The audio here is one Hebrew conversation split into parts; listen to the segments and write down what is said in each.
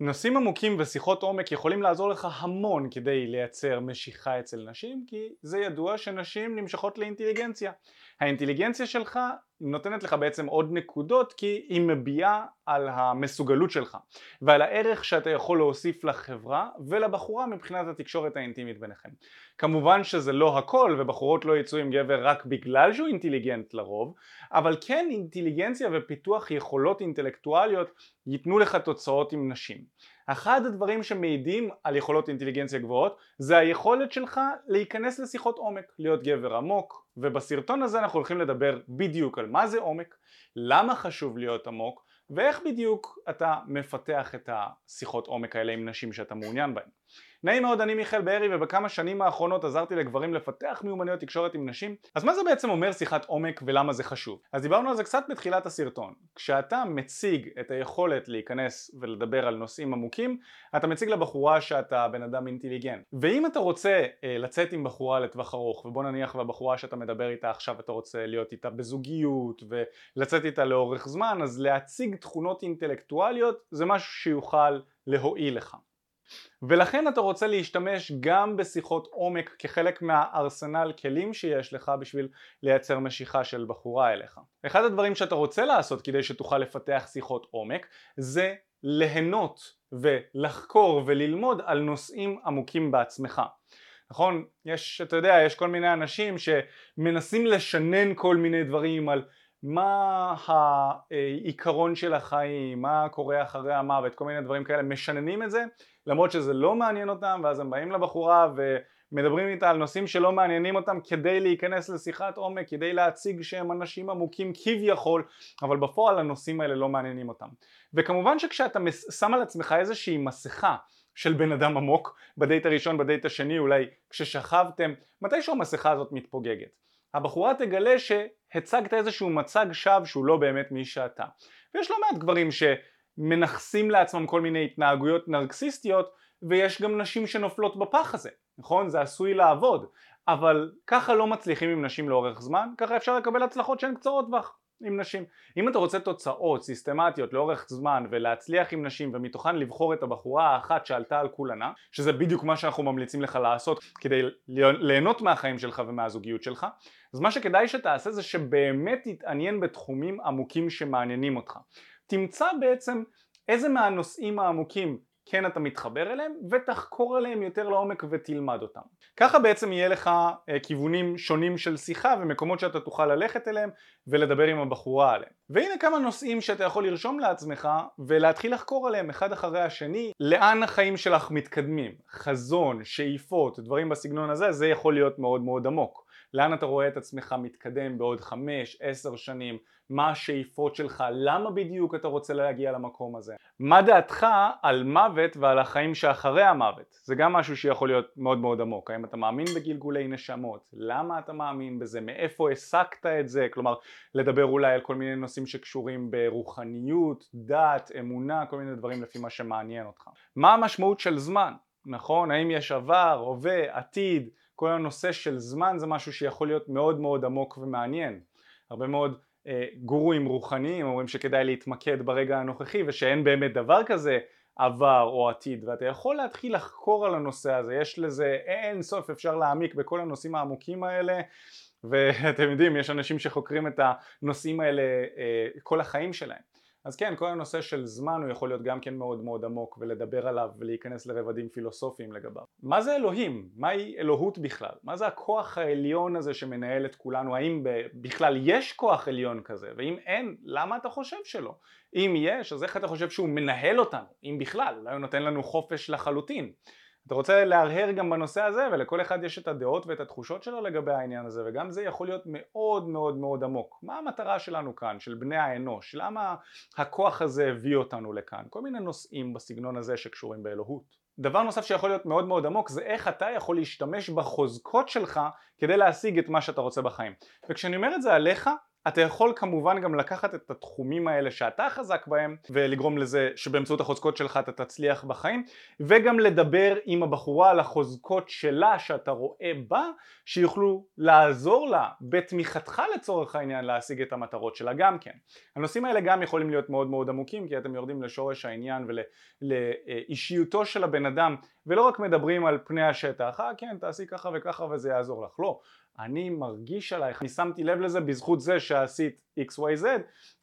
נושאים עמוקים ושיחות עומק יכולים לעזור לך המון כדי לייצר משיכה אצל נשים כי זה ידוע שנשים נמשכות לאינטליגנציה. האינטליגנציה שלך נותנת לך בעצם עוד נקודות כי היא מביעה על המסוגלות שלך ועל הערך שאתה יכול להוסיף לחברה ולבחורה מבחינת התקשורת האינטימית ביניכם. כמובן שזה לא הכל ובחורות לא יצאו עם גבר רק בגלל שהוא אינטליגנט לרוב אבל כן אינטליגנציה ופיתוח יכולות אינטלקטואליות ייתנו לך תוצאות עם נשים. אחד הדברים שמעידים על יכולות אינטליגנציה גבוהות זה היכולת שלך להיכנס לשיחות עומק, להיות גבר עמוק ובסרטון הזה אנחנו הולכים לדבר בדיוק על מה זה עומק, למה חשוב להיות עמוק ואיך בדיוק אתה מפתח את השיחות עומק האלה עם נשים שאתה מעוניין בהן. נעים מאוד, אני מיכאל בארי ובכמה שנים האחרונות עזרתי לגברים לפתח מיומנויות תקשורת עם נשים. אז מה זה בעצם אומר שיחת עומק ולמה זה חשוב? אז דיברנו על זה קצת בתחילת הסרטון. כשאתה מציג את היכולת להיכנס ולדבר על נושאים עמוקים, אתה מציג לבחורה שאתה בן אדם אינטליגנט. ואם אתה רוצה אה, לצאת עם בחורה לטווח ארוך, ובוא נניח והבחורה שאתה מדבר איתה עכשיו אתה רוצה להיות איתה בזוגיות ולצאת איתה לאורך זמן, אז להציג תכונות אינטלקטואליות זה משהו שיוכל להועיל לך. ולכן אתה רוצה להשתמש גם בשיחות עומק כחלק מהארסנל כלים שיש לך בשביל לייצר משיכה של בחורה אליך. אחד הדברים שאתה רוצה לעשות כדי שתוכל לפתח שיחות עומק זה ליהנות ולחקור וללמוד על נושאים עמוקים בעצמך. נכון? יש, אתה יודע, יש כל מיני אנשים שמנסים לשנן כל מיני דברים על מה העיקרון של החיים, מה קורה אחרי המוות, כל מיני דברים כאלה, משננים את זה למרות שזה לא מעניין אותם ואז הם באים לבחורה ומדברים איתה על נושאים שלא מעניינים אותם כדי להיכנס לשיחת עומק, כדי להציג שהם אנשים עמוקים כביכול, אבל בפועל הנושאים האלה לא מעניינים אותם. וכמובן שכשאתה שם על עצמך איזושהי מסכה של בן אדם עמוק בדייט הראשון, בדייט השני, אולי כששכבתם, מתישהו המסכה הזאת מתפוגגת. הבחורה תגלה שהצגת איזשהו מצג שווא שהוא לא באמת מי שאתה. ויש לא מעט גברים שמנכסים לעצמם כל מיני התנהגויות נרקסיסטיות ויש גם נשים שנופלות בפח הזה, נכון? זה עשוי לעבוד, אבל ככה לא מצליחים עם נשים לאורך זמן, ככה אפשר לקבל הצלחות שהן קצרות טווח. עם נשים. אם אתה רוצה תוצאות סיסטמטיות לאורך זמן ולהצליח עם נשים ומתוכן לבחור את הבחורה האחת שעלתה על כולנה, שזה בדיוק מה שאנחנו ממליצים לך לעשות כדי ליהנות מהחיים שלך ומהזוגיות שלך, אז מה שכדאי שתעשה זה שבאמת תתעניין בתחומים עמוקים שמעניינים אותך. תמצא בעצם איזה מהנושאים העמוקים כן אתה מתחבר אליהם ותחקור עליהם יותר לעומק ותלמד אותם. ככה בעצם יהיה לך אה, כיוונים שונים של שיחה ומקומות שאתה תוכל ללכת אליהם ולדבר עם הבחורה עליהם. והנה כמה נושאים שאתה יכול לרשום לעצמך ולהתחיל לחקור עליהם אחד אחרי השני לאן החיים שלך מתקדמים, חזון, שאיפות, דברים בסגנון הזה, זה יכול להיות מאוד מאוד עמוק. לאן אתה רואה את עצמך מתקדם בעוד חמש, עשר שנים, מה השאיפות שלך, למה בדיוק אתה רוצה להגיע למקום הזה, מה דעתך על מוות ועל החיים שאחרי המוות, זה גם משהו שיכול להיות מאוד מאוד עמוק, האם אתה מאמין בגלגולי נשמות, למה אתה מאמין בזה, מאיפה הסקת את זה, כלומר לדבר אולי על כל מיני נושאים שקשורים ברוחניות, דת, אמונה, כל מיני דברים לפי מה שמעניין אותך. מה המשמעות של זמן, נכון, האם יש עבר, הווה, עתיד, כל הנושא של זמן זה משהו שיכול להיות מאוד מאוד עמוק ומעניין. הרבה מאוד אה, גורואים רוחניים אומרים שכדאי להתמקד ברגע הנוכחי ושאין באמת דבר כזה עבר או עתיד ואתה יכול להתחיל לחקור על הנושא הזה, יש לזה אין סוף אפשר להעמיק בכל הנושאים העמוקים האלה ואתם יודעים יש אנשים שחוקרים את הנושאים האלה אה, כל החיים שלהם אז כן, כל הנושא של זמן הוא יכול להיות גם כן מאוד מאוד עמוק ולדבר עליו ולהיכנס לרבדים פילוסופיים לגביו. מה זה אלוהים? מהי אלוהות בכלל? מה זה הכוח העליון הזה שמנהל את כולנו? האם בכלל יש כוח עליון כזה? ואם אין, למה אתה חושב שלא? אם יש, אז איך אתה חושב שהוא מנהל אותנו? אם בכלל, אולי הוא נותן לנו חופש לחלוטין. אתה רוצה להרהר גם בנושא הזה ולכל אחד יש את הדעות ואת התחושות שלו לגבי העניין הזה וגם זה יכול להיות מאוד מאוד מאוד עמוק. מה המטרה שלנו כאן, של בני האנוש? למה הכוח הזה הביא אותנו לכאן? כל מיני נושאים בסגנון הזה שקשורים באלוהות. דבר נוסף שיכול להיות מאוד מאוד עמוק זה איך אתה יכול להשתמש בחוזקות שלך כדי להשיג את מה שאתה רוצה בחיים. וכשאני אומר את זה עליך אתה יכול כמובן גם לקחת את התחומים האלה שאתה חזק בהם ולגרום לזה שבאמצעות החוזקות שלך אתה תצליח בחיים וגם לדבר עם הבחורה על החוזקות שלה שאתה רואה בה שיוכלו לעזור לה בתמיכתך לצורך העניין להשיג את המטרות שלה גם כן. הנושאים האלה גם יכולים להיות מאוד מאוד עמוקים כי אתם יורדים לשורש העניין ולאישיותו של הבן אדם ולא רק מדברים על פני השטח, אה כן תעשי ככה וככה וזה יעזור לך, לא אני מרגיש עלייך, אני שמתי לב לזה בזכות זה שעשית xyz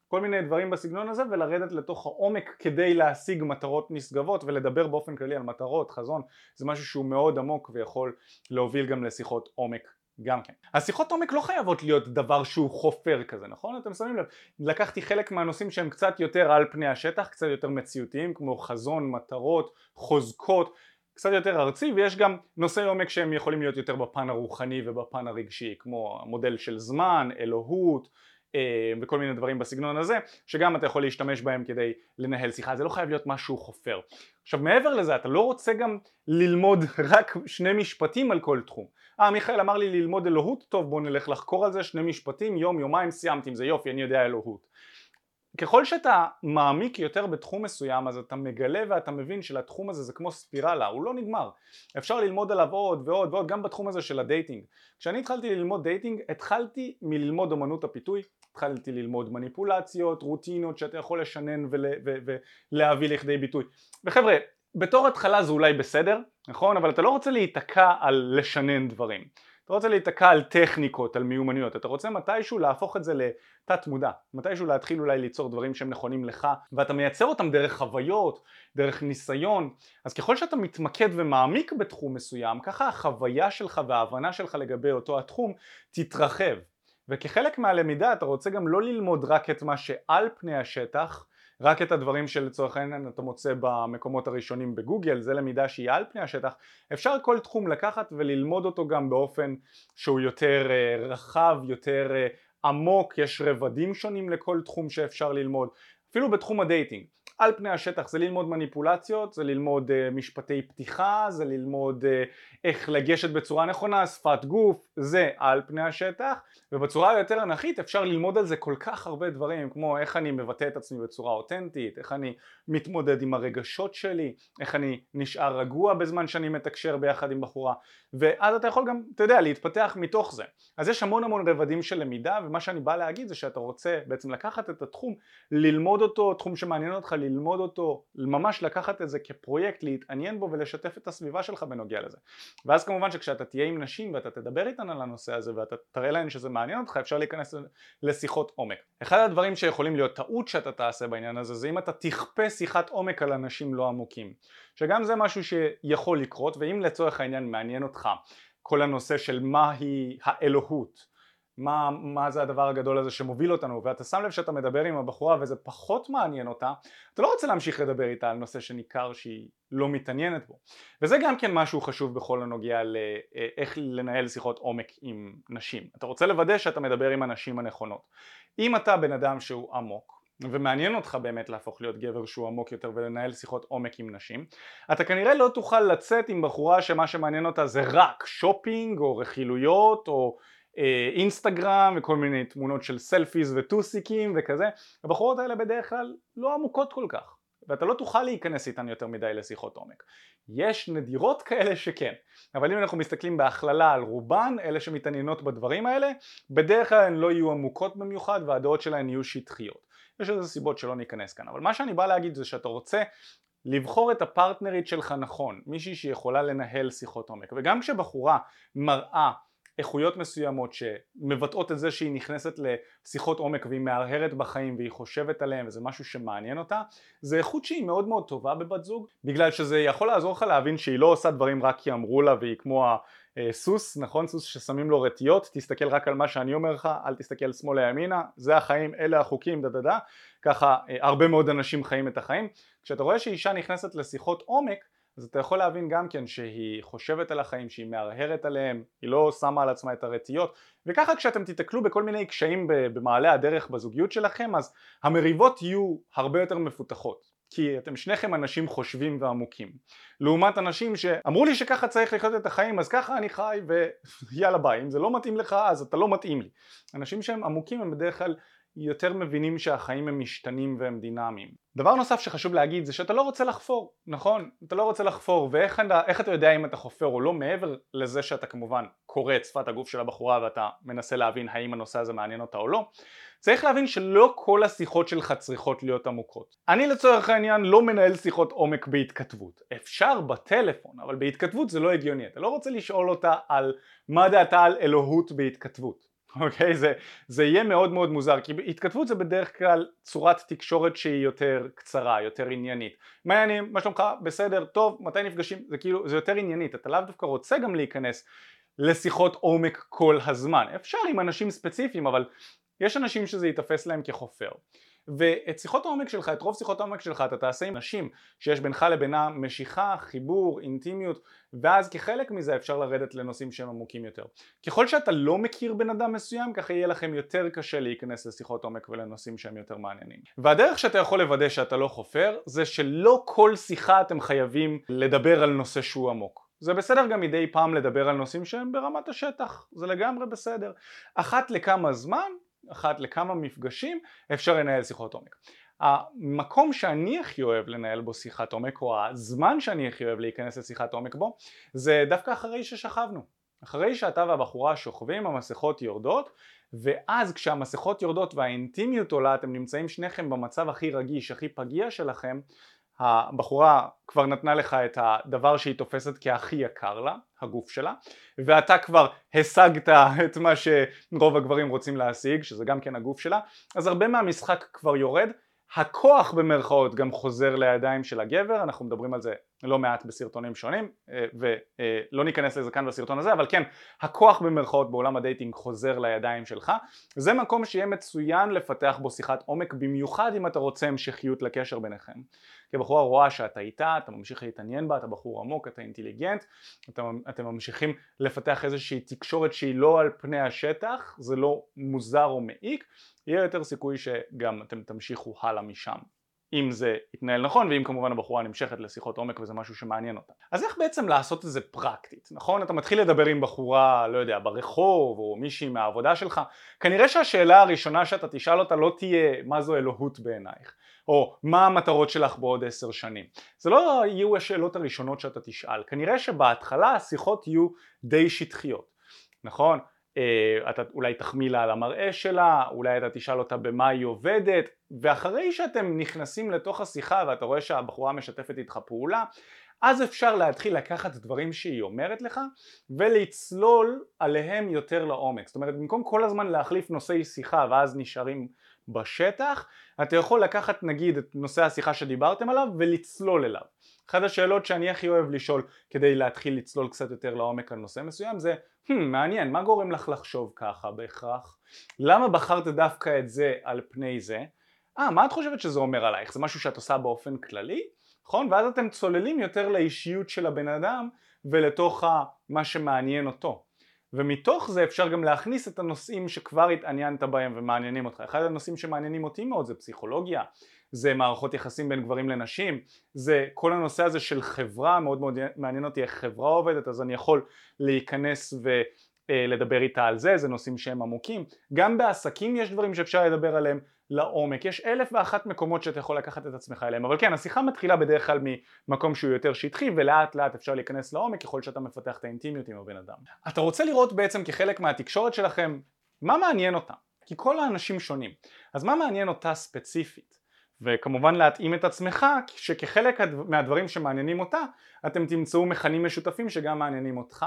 כל מיני דברים בסגנון הזה ולרדת לתוך העומק כדי להשיג מטרות נשגבות ולדבר באופן כללי על מטרות, חזון, זה משהו שהוא מאוד עמוק ויכול להוביל גם לשיחות עומק גם כן. השיחות עומק לא חייבות להיות דבר שהוא חופר כזה, נכון? אתם שמים לב, לקחתי חלק מהנושאים שהם קצת יותר על פני השטח, קצת יותר מציאותיים כמו חזון, מטרות, חוזקות קצת יותר ארצי ויש גם נושאי עומק שהם יכולים להיות יותר בפן הרוחני ובפן הרגשי כמו המודל של זמן, אלוהות אה, וכל מיני דברים בסגנון הזה שגם אתה יכול להשתמש בהם כדי לנהל שיחה. זה לא חייב להיות משהו חופר. עכשיו מעבר לזה אתה לא רוצה גם ללמוד רק שני משפטים על כל תחום. אה מיכאל אמר לי ללמוד אלוהות? טוב בוא נלך לחקור על זה. שני משפטים יום יומיים סיימתי עם זה. יופי אני יודע אלוהות ככל שאתה מעמיק יותר בתחום מסוים אז אתה מגלה ואתה מבין שלתחום הזה זה כמו ספירלה, הוא לא נגמר. אפשר ללמוד עליו עוד ועוד ועוד גם בתחום הזה של ה dating. כשאני התחלתי ללמוד dating התחלתי מללמוד אמנות הפיתוי, התחלתי ללמוד מניפולציות, רוטינות שאתה יכול לשנן ולהביא לכדי ביטוי. וחבר'ה, בתור התחלה זה אולי בסדר, נכון? אבל אתה לא רוצה להיתקע על לשנן דברים. אתה רוצה להיתקע על טכניקות, על מיומנויות, אתה רוצה מתישהו להפוך את זה לתת מודע, מתישהו להתחיל אולי ליצור דברים שהם נכונים לך ואתה מייצר אותם דרך חוויות, דרך ניסיון, אז ככל שאתה מתמקד ומעמיק בתחום מסוים, ככה החוויה שלך וההבנה שלך לגבי אותו התחום תתרחב. וכחלק מהלמידה אתה רוצה גם לא ללמוד רק את מה שעל פני השטח רק את הדברים שלצורך העניין אתה מוצא במקומות הראשונים בגוגל, זה למידה שהיא על פני השטח, אפשר כל תחום לקחת וללמוד אותו גם באופן שהוא יותר אה, רחב, יותר אה, עמוק, יש רבדים שונים לכל תחום שאפשר ללמוד, אפילו בתחום ה dating. על פני השטח. זה ללמוד מניפולציות, זה ללמוד uh, משפטי פתיחה, זה ללמוד uh, איך לגשת בצורה נכונה, שפת גוף, זה על פני השטח. ובצורה היותר אנכית אפשר ללמוד על זה כל כך הרבה דברים כמו איך אני מבטא את עצמי בצורה אותנטית, איך אני מתמודד עם הרגשות שלי, איך אני נשאר רגוע בזמן שאני מתקשר ביחד עם בחורה. ואז אתה יכול גם, אתה יודע, להתפתח מתוך זה. אז יש המון המון רבדים של למידה ומה שאני בא להגיד זה שאתה רוצה בעצם לקחת את התחום, ללמוד אותו, תחום שמעניין אותך, ללמוד אותו, ממש לקחת את זה כפרויקט, להתעניין בו ולשתף את הסביבה שלך בנוגע לזה. ואז כמובן שכשאתה תהיה עם נשים ואתה תדבר איתן על הנושא הזה ואתה תראה להן שזה מעניין אותך, אפשר להיכנס לשיחות עומק. אחד הדברים שיכולים להיות טעות שאתה תעשה בעניין הזה זה אם אתה תכפה שיחת עומק על אנשים לא עמוקים. שגם זה משהו שיכול לקרות ואם לצורך העניין מעניין אותך כל הנושא של מהי האלוהות מה, מה זה הדבר הגדול הזה שמוביל אותנו ואתה שם לב שאתה מדבר עם הבחורה וזה פחות מעניין אותה אתה לא רוצה להמשיך לדבר איתה על נושא שניכר שהיא לא מתעניינת בו. וזה גם כן משהו חשוב בכל הנוגע לאיך לנהל שיחות עומק עם נשים. אתה רוצה לוודא שאתה מדבר עם הנשים הנכונות. אם אתה בן אדם שהוא עמוק ומעניין אותך באמת להפוך להיות גבר שהוא עמוק יותר ולנהל שיחות עומק עם נשים אתה כנראה לא תוכל לצאת עם בחורה שמה שמעניין אותה זה רק שופינג או רכילויות או אה, אינסטגרם וכל מיני תמונות של סלפיז וטוסיקים וכזה. הבחורות האלה בדרך כלל לא עמוקות כל כך ואתה לא תוכל להיכנס איתן יותר מדי לשיחות עומק. יש נדירות כאלה שכן אבל אם אנחנו מסתכלים בהכללה על רובן אלה שמתעניינות בדברים האלה בדרך כלל הן לא יהיו עמוקות במיוחד והדעות שלהן יהיו שטחיות. יש איזה סיבות שלא ניכנס כאן אבל מה שאני בא להגיד זה שאתה רוצה לבחור את הפרטנרית שלך נכון מישהי שיכולה לנהל שיחות עומק. וגם כשבחורה מראה איכויות מסוימות שמבטאות את זה שהיא נכנסת לשיחות עומק והיא מהרהרת בחיים והיא חושבת עליהם וזה משהו שמעניין אותה זה איכות שהיא מאוד מאוד טובה בבת זוג בגלל שזה יכול לעזור לך להבין שהיא לא עושה דברים רק כי אמרו לה והיא כמו הסוס נכון? סוס ששמים לו רטיות תסתכל רק על מה שאני אומר לך אל תסתכל שמאלה ימינה זה החיים אלה החוקים דה דה דה. ככה אה, הרבה מאוד אנשים חיים את החיים. כשאתה רואה שאישה נכנסת לשיחות עומק אז אתה יכול להבין גם כן שהיא חושבת על החיים, שהיא מהרהרת עליהם, היא לא שמה על עצמה את הרטיות וככה כשאתם תיתקלו בכל מיני קשיים במעלה הדרך בזוגיות שלכם אז המריבות יהיו הרבה יותר מפותחות. כי אתם שניכם אנשים חושבים ועמוקים. לעומת אנשים שאמרו לי שככה צריך לחיות את החיים אז ככה אני חי ויאללה ביי אם זה לא מתאים לך אז אתה לא מתאים לי. אנשים שהם עמוקים הם בדרך כלל יותר מבינים שהחיים הם משתנים והם דינמיים. דבר נוסף שחשוב להגיד זה שאתה לא רוצה לחפור, נכון? אתה לא רוצה לחפור ואיך אתה, אתה יודע אם אתה חופר או לא מעבר לזה שאתה כמובן קורא את שפת הגוף של הבחורה ואתה מנסה להבין האם הנושא הזה מעניין אותה או לא צריך להבין שלא כל השיחות שלך צריכות להיות עמוקות. אני לצורך העניין לא מנהל שיחות עומק בהתכתבות. אפשר בטלפון, אבל בהתכתבות זה לא הגיוני. אתה לא רוצה לשאול אותה על מה דעתה על אלוהות בהתכתבות. אוקיי? זה, זה יהיה מאוד מאוד מוזר, כי התכתבות זה בדרך כלל צורת תקשורת שהיא יותר קצרה, יותר עניינית. מה העניינים? מה שלומך? בסדר? טוב? מתי נפגשים? זה כאילו, זה יותר עניינית, אתה לאו דווקא רוצה גם להיכנס לשיחות עומק כל הזמן. אפשר עם אנשים ספציפיים, אבל יש אנשים שזה ייתפס להם כחופר. ואת שיחות העומק שלך, את רוב שיחות העומק שלך אתה תעשה עם נשים שיש בינך לבינם משיכה, חיבור, אינטימיות ואז כחלק מזה אפשר לרדת לנושאים שהם עמוקים יותר. ככל שאתה לא מכיר בן אדם מסוים ככה יהיה לכם יותר קשה להיכנס לשיחות עומק ולנושאים שהם יותר מעניינים. והדרך שאתה יכול לוודא שאתה לא חופר זה שלא כל שיחה אתם חייבים לדבר על נושא שהוא עמוק. זה בסדר גם מדי פעם לדבר על נושאים שהם ברמת השטח, זה לגמרי בסדר. אחת לכמה זמן אחת לכמה מפגשים אפשר לנהל שיחות עומק. המקום שאני הכי אוהב לנהל בו שיחת עומק או הזמן שאני הכי אוהב להיכנס לשיחת עומק בו זה דווקא אחרי ששכבנו אחרי שאתה והבחורה שוכבים המסכות יורדות ואז כשהמסכות יורדות והאינטימיות עולה אתם נמצאים שניכם במצב הכי רגיש הכי פגיע שלכם הבחורה כבר נתנה לך את הדבר שהיא תופסת כהכי יקר לה, הגוף שלה, ואתה כבר השגת את מה שרוב הגברים רוצים להשיג, שזה גם כן הגוף שלה, אז הרבה מהמשחק כבר יורד, הכוח במרכאות גם חוזר לידיים של הגבר, אנחנו מדברים על זה לא מעט בסרטונים שונים אה, ולא ניכנס לזה כאן בסרטון הזה אבל כן הכוח במרכאות בעולם ה dating חוזר לידיים שלך. זה מקום שיהיה מצוין לפתח בו שיחת עומק במיוחד אם אתה רוצה המשכיות לקשר ביניכם. כי הבחורה רואה שאתה איתה, אתה ממשיך להתעניין בה, אתה בחור עמוק, אתה אינטליגנט אתם, אתם ממשיכים לפתח איזושהי תקשורת שהיא לא על פני השטח זה לא מוזר או מעיק יהיה יותר סיכוי שגם אתם תמשיכו הלאה משם אם זה יתנהל נכון ואם כמובן הבחורה נמשכת לשיחות עומק וזה משהו שמעניין אותה. אז איך בעצם לעשות את זה פרקטית, נכון? אתה מתחיל לדבר עם בחורה, לא יודע, ברחוב או מישהי מהעבודה שלך, כנראה שהשאלה הראשונה שאתה תשאל אותה לא תהיה מה זו אלוהות בעינייך, או מה המטרות שלך בעוד עשר שנים. זה לא יהיו השאלות הראשונות שאתה תשאל, כנראה שבהתחלה השיחות יהיו די שטחיות, נכון? אה, אתה אולי תחמיא לה על המראה שלה, אולי אתה תשאל אותה במה היא עובדת, ואחרי שאתם נכנסים לתוך השיחה ואתה רואה שהבחורה משתפת איתך פעולה, אז אפשר להתחיל לקחת דברים שהיא אומרת לך ולצלול עליהם יותר לעומק. זאת אומרת, במקום כל הזמן להחליף נושאי שיחה ואז נשארים בשטח, אתה יכול לקחת נגיד את נושא השיחה שדיברתם עליו ולצלול אליו. אחת השאלות שאני הכי אוהב לשאול כדי להתחיל לצלול קצת יותר לעומק על נושא מסוים זה hmm, מעניין, מה גורם לך לחשוב ככה בהכרח? למה בחרת דווקא את זה על פני זה? אה, מה את חושבת שזה אומר עלייך? זה משהו שאת עושה באופן כללי? נכון? ואז אתם צוללים יותר לאישיות של הבן אדם ולתוך מה שמעניין אותו. ומתוך זה אפשר גם להכניס את הנושאים שכבר התעניינת בהם ומעניינים אותך. אחד הנושאים שמעניינים אותי מאוד זה פסיכולוגיה, זה מערכות יחסים בין גברים לנשים, זה כל הנושא הזה של חברה, מאוד מאוד מעניין אותי איך חברה עובדת, אז אני יכול להיכנס ולדבר איתה על זה, זה נושאים שהם עמוקים. גם בעסקים יש דברים שאפשר לדבר עליהם לעומק, יש אלף ואחת מקומות שאתה יכול לקחת את עצמך אליהם, אבל כן, השיחה מתחילה בדרך כלל ממקום שהוא יותר שטחי, ולאט לאט אפשר להיכנס לעומק ככל שאתה מפתח את האינטימיות עם הבן אדם. אתה רוצה לראות בעצם כחלק מהתקשורת שלכם מה מעניין אותה, כי כל האנשים שונים, אז מה מעניין אותה ספציפית? וכמובן להתאים את עצמך שכחלק מהדברים שמעניינים אותה אתם תמצאו מכנים משותפים שגם מעניינים אותך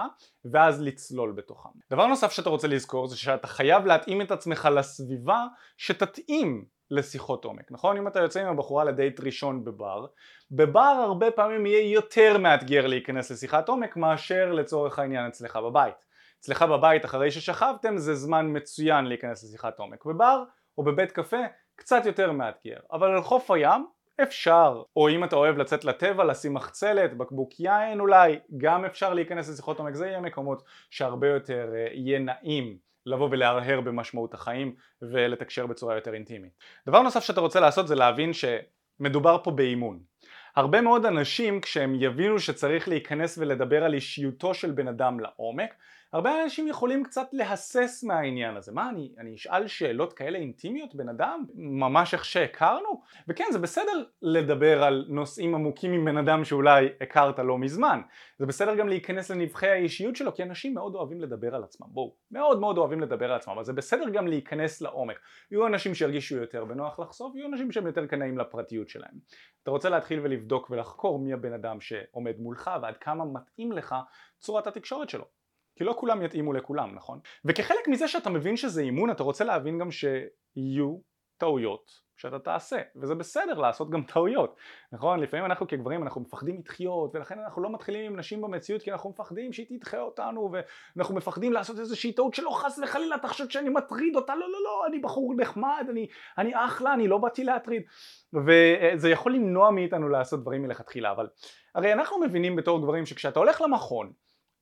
ואז לצלול בתוכם. דבר נוסף שאתה רוצה לזכור זה שאתה חייב להתאים את עצמך לסביבה שתתאים לשיחות עומק, נכון? אם אתה יוצא עם הבחורה לדייט ראשון בבר, בבר הרבה פעמים יהיה יותר מאתגר להיכנס לשיחת עומק מאשר לצורך העניין אצלך בבית. אצלך בבית אחרי ששכבתם זה זמן מצוין להיכנס לשיחת עומק. בבר או בבית קפה קצת יותר מאתגר, אבל על חוף הים אפשר, או אם אתה אוהב לצאת לטבע, לשים מחצלת, בקבוק יין אולי, גם אפשר להיכנס לשיחות עומק, זה יהיה מקומות שהרבה יותר אה, יהיה נעים לבוא ולהרהר במשמעות החיים ולתקשר בצורה יותר אינטימית. דבר נוסף שאתה רוצה לעשות זה להבין ש... מדובר פה באימון. הרבה מאוד אנשים כשהם יבינו שצריך להיכנס ולדבר על אישיותו של בן אדם לעומק הרבה אנשים יכולים קצת להסס מהעניין הזה. מה אני, אני אשאל שאלות כאלה אינטימיות בן אדם? ממש איך שהכרנו? וכן זה בסדר לדבר על נושאים עמוקים עם בן אדם שאולי הכרת לא מזמן. זה בסדר גם להיכנס לנבחי האישיות שלו כי אנשים מאוד אוהבים לדבר על עצמם. בואו מאוד מאוד אוהבים לדבר על עצמם אבל זה בסדר גם להיכנס לעומק. יהיו אנשים שירגישו יותר בנוח לחשוף יהיו אנשים שהם יותר קנאים לפרטיות שלהם. אתה רוצה להתחיל ולבדוק ולחקור מי הבן אדם שעומד מולך ועד כמה מתאים לך צורת התקשורת שלו כי לא כולם יתאימו לכולם, נכון? וכחלק מזה שאתה מבין שזה אימון, אתה רוצה להבין גם שיהיו טעויות שאתה תעשה, וזה בסדר לעשות גם טעויות, נכון? לפעמים אנחנו כגברים אנחנו מפחדים מתחיות, ולכן אנחנו לא מתחילים עם נשים במציאות כי אנחנו מפחדים שהיא תדחה אותנו, ואנחנו מפחדים לעשות איזושהי טעות שלא חס וחלילה תחשוב שאני מטריד אותה, לא לא לא, אני בחור נחמד, אני, אני אחלה, אני לא באתי להטריד, וזה יכול למנוע מאיתנו לעשות דברים מלכתחילה, אבל הרי אנחנו מבינים בתור גברים שכשאתה הולך למכון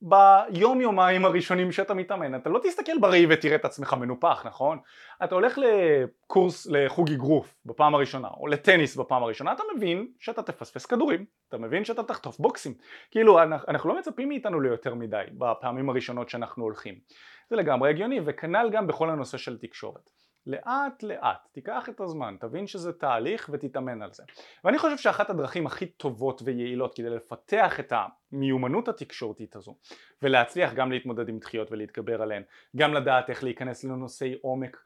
ביום יומיים הראשונים שאתה מתאמן. אתה לא תסתכל בראי ותראה את עצמך מנופח נכון? אתה הולך לקורס לחוג אגרוף בפעם הראשונה או לטניס בפעם הראשונה אתה מבין שאתה תפספס כדורים. אתה מבין שאתה תחטוף בוקסים. כאילו אנחנו לא מצפים מאיתנו ליותר מדי בפעמים הראשונות שאנחנו הולכים. זה לגמרי הגיוני וכנ"ל גם בכל הנושא של תקשורת לאט לאט, תיקח את הזמן, תבין שזה תהליך ותתאמן על זה. ואני חושב שאחת הדרכים הכי טובות ויעילות כדי לפתח את המיומנות התקשורתית הזו ולהצליח גם להתמודד עם דחיות ולהתגבר עליהן, גם לדעת איך להיכנס לנושאי עומק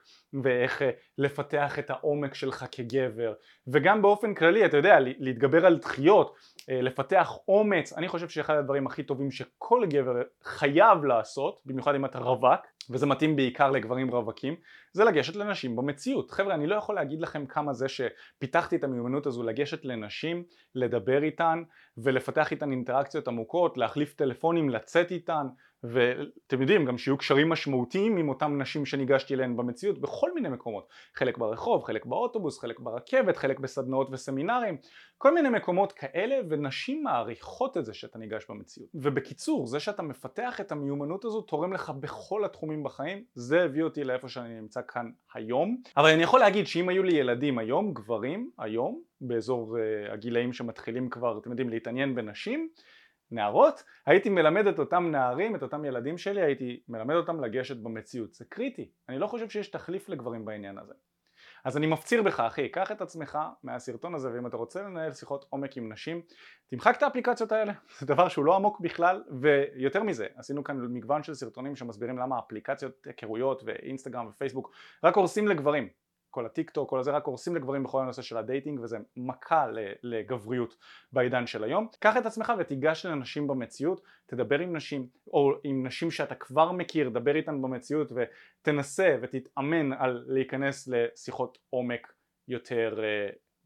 ואיך אה, לפתח את העומק שלך כגבר וגם באופן כללי, אתה יודע, להתגבר על דחיות, אה, לפתח אומץ, אני חושב שאחד הדברים הכי טובים שכל גבר חייב לעשות, במיוחד אם אתה רווק וזה מתאים בעיקר לגברים רווקים, זה לגשת לנשים במציאות. חבר'ה, אני לא יכול להגיד לכם כמה זה שפיתחתי את המיומנות הזו לגשת לנשים, לדבר איתן ולפתח איתן אינטראקציות עמוקות, להחליף טלפונים, לצאת איתן, ואתם יודעים גם שיהיו קשרים משמעותיים עם אותם נשים שניגשתי אליהן במציאות בכל מיני מקומות. חלק ברחוב, חלק באוטובוס, חלק ברכבת, חלק בסדנאות וסמינרים. כל מיני מקומות כאלה ונשים מעריכות את זה שאתה ניגש במציאות. ובקיצור זה שאתה מפתח את המיומנות הזו תורם לך בכל התחומים בחיים. זה הביא אותי לאיפה שאני נמצא כאן היום. אבל אני יכול להגיד שאם היו לי ילדים היום, גברים היום באזור uh, הגילאים שמתחילים כבר אתם יודעים להתעניין בנשים נערות, הייתי מלמד את אותם נערים, את אותם ילדים שלי, הייתי מלמד אותם לגשת במציאות. זה קריטי. אני לא חושב שיש תחליף לגברים בעניין הזה. אז אני מפציר בך אחי, קח את עצמך מהסרטון הזה ואם אתה רוצה לנהל שיחות עומק עם נשים תמחק את האפליקציות האלה, זה דבר שהוא לא עמוק בכלל ויותר מזה עשינו כאן מגוון של סרטונים שמסבירים למה אפליקציות היכרויות ואינסטגרם ופייסבוק רק הורסים לגברים כל הטיק טוק, כל הזה רק הורסים לגברים בכל הנושא של ה dating וזה מכה לגבריות בעידן של היום. קח את עצמך ותיגש לנשים במציאות, תדבר עם נשים או עם נשים שאתה כבר מכיר, דבר איתן במציאות ותנסה ותתאמן על להיכנס לשיחות עומק יותר אה,